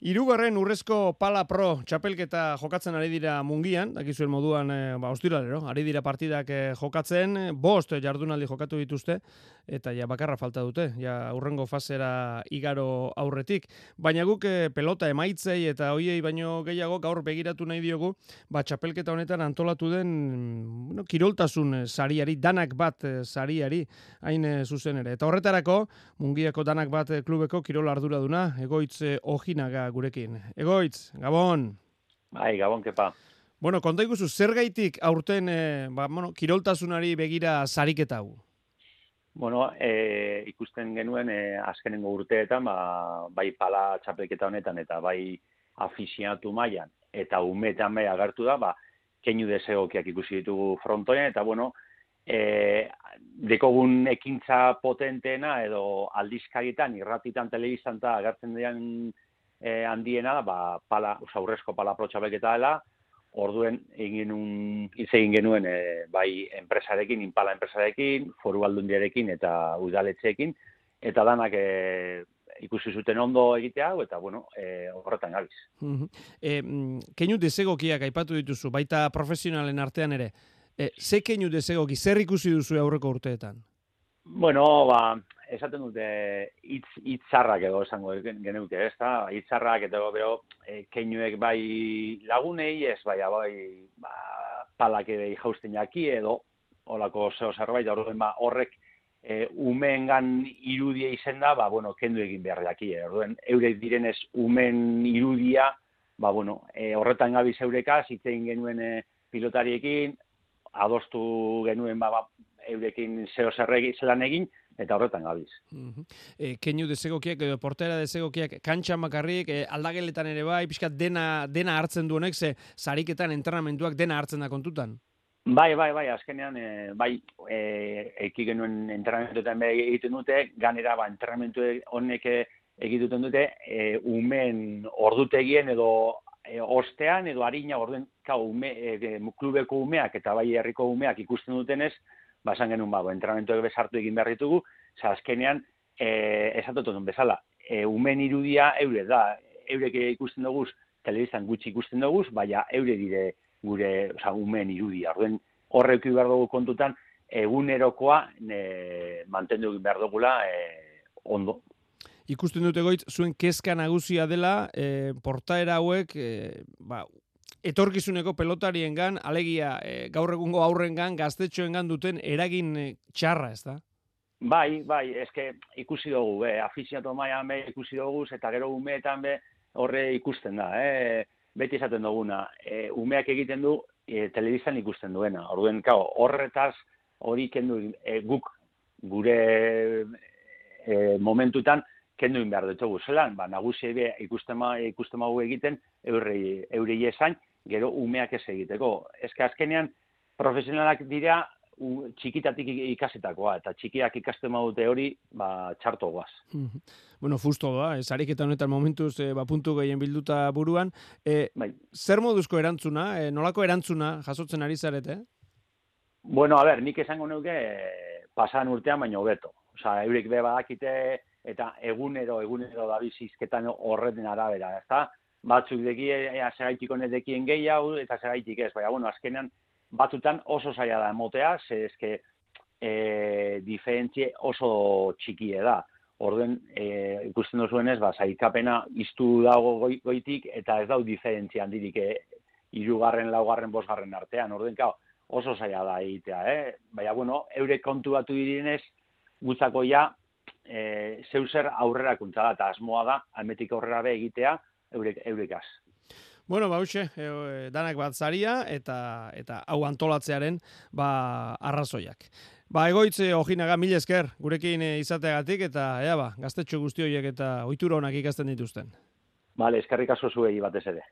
Irugarren urrezko pala pro txapelketa jokatzen ari dira mungian, dakizuen moduan, e, ba, ostiralero, ari dira partidak eh, jokatzen, bost jardunaldi jokatu dituzte, eta ja bakarra falta dute, ja urrengo fasera igaro aurretik. Baina guk e, pelota emaitzei eta hoiei baino gehiago gaur begiratu nahi diogu, ba, txapelketa honetan antolatu den bueno, kiroltasun sariari, danak bat sariari, hain zuzen ere. Eta horretarako, mungiako danak bat klubeko kirol arduraduna, egoitz ojinaga gurekin. Egoitz, Gabon. Bai, Gabon, kepa. Bueno, konta ikusu, zer gaitik aurten e, ba, bueno, kiroltasunari begira sariketa hu? Bueno, e, ikusten genuen e, azkenengo urteetan, ba, bai pala txapelketa honetan eta bai afiziatu mailan eta umetan bai agertu da, ba, keinu desegokiak ikusi ditugu frontoen, eta bueno, e, dekogun ekintza potenteena edo aldizkaritan, irratitan, telebiztan eta agertzen dian e, handiena ba, pala, aurrezko pala protxabeketa dela, orduen egin un, egin genuen e, bai enpresarekin, inpala enpresarekin, foru aldundiarekin eta udaletxeekin, eta danak e, ikusi zuten ondo egitea eta bueno, e, horretan gabiz. E, keinu desegokiak aipatu dituzu, baita profesionalen artean ere, e, ze keinu desegoki, zer ikusi duzu aurreko urteetan? Bueno, ba, esaten dute hitz hitzarrak edo esango genuke, ez da? Hitzarrak eta beho e, keinuek bai lagunei, ez bai bai ba palak ere jausten jaki edo holako zeo zerbait orduen ba horrek e, umeengan irudia izen da, ba bueno, kendu egin behar jaki, e, orduen eurek direnez umen irudia, ba bueno, e, horretan gabi zeureka hitzein genuen e, pilotariekin adostu genuen ba, ba eurekin zeo zerregi zelan egin, eta horretan gabiz. Mm -hmm. e, keinu desegokiak edo portera desegokiak kantxa makarrik e, aldageletan ere bai, pixkat dena, dena hartzen du honek, ze zariketan entrenamentuak dena hartzen da kontutan? Bai, bai, bai, azkenean, e, bai, e, eki genuen entrenamentuetan egiten dute, ganera, ba, entrenamentu honek egiten dute, e, umen ordutegien edo e, ostean edo harina orduen kau, ume, e, klubeko umeak eta bai herriko umeak ikusten dutenez, basan genuen bago, entrenamentuak bezartu egin behar ditugu, za azkenean, e, esatotun bezala, e, umen irudia eure da, eurek ikusten dugu, telebizan gutxi ikusten dugu, baina eure dire gure oza, umen irudia. Orduen horrek behar dugu kontutan, egunerokoa ne, mantendu behar dugula e, ondo. Ikusten dute goit, zuen kezka nagusia dela, e, portaera hauek, e, ba, etorkizuneko pelotarien alegia e, gaur egungo aurren gan, gaztetxoen duten eragin e, txarra, ez da? Bai, bai, eske ikusi dugu, be, afiziatu maian be, ikusi dugu, eta gero umeetan be, horre ikusten da, eh? beti esaten duguna, e, umeak egiten du, e, telebizan ikusten duena, orduen, kao, horretaz, hori kendu, e, guk, gure e, momentutan, kendu behar ditugu zelan, ba, nagusi be, ikusten, ikusten egiten, eurei, eurei esan, gero umeak ez egiteko. Ez azkenean, profesionalak dira, txikitatik ikasetakoa, eta txikiak ikasten badute hori, ba, txarto guaz. bueno, fusto da, ez ariketa honetan momentuz, e, ba, puntu gehien bilduta buruan. E, bai. Zer moduzko erantzuna, e, nolako erantzuna jasotzen ari zarete? Bueno, a ber, nik esango neuke pasan urtean baino beto. Osa, eurek be badakite, eta egunero, egunero da bizizketan horreten arabera, ezta? batzuk deki, ea, segaitik honetekien gehiago, eta segaitik ez, baina, bueno, azkenean, batutan oso zaila da emotea, ze eske e, diferentzie oso txikie da. Orden, e, ikusten duzuenez, ba, zaikapena iztu dago goitik, eta ez dau diferentzia handirik e, irugarren, laugarren, bosgarren artean. Orden, kao, oso zaila da egitea, eh? Baina, bueno, eure kontu batu direnez, gutzako ja, e, zeuser aurrera kuntza da, eta asmoa da, almetik aurrera be egitea, eurek, eurekaz. Bueno, ba, e, danak bat zaria eta eta hau antolatzearen ba, arrazoiak. Ba, egoitze ojinaga mil esker gurekin e, izateagatik eta ea ba, gaztetxo guzti horiek eta ohitura honak ikasten dituzten. Vale, eskerrik asko zuei batez ere.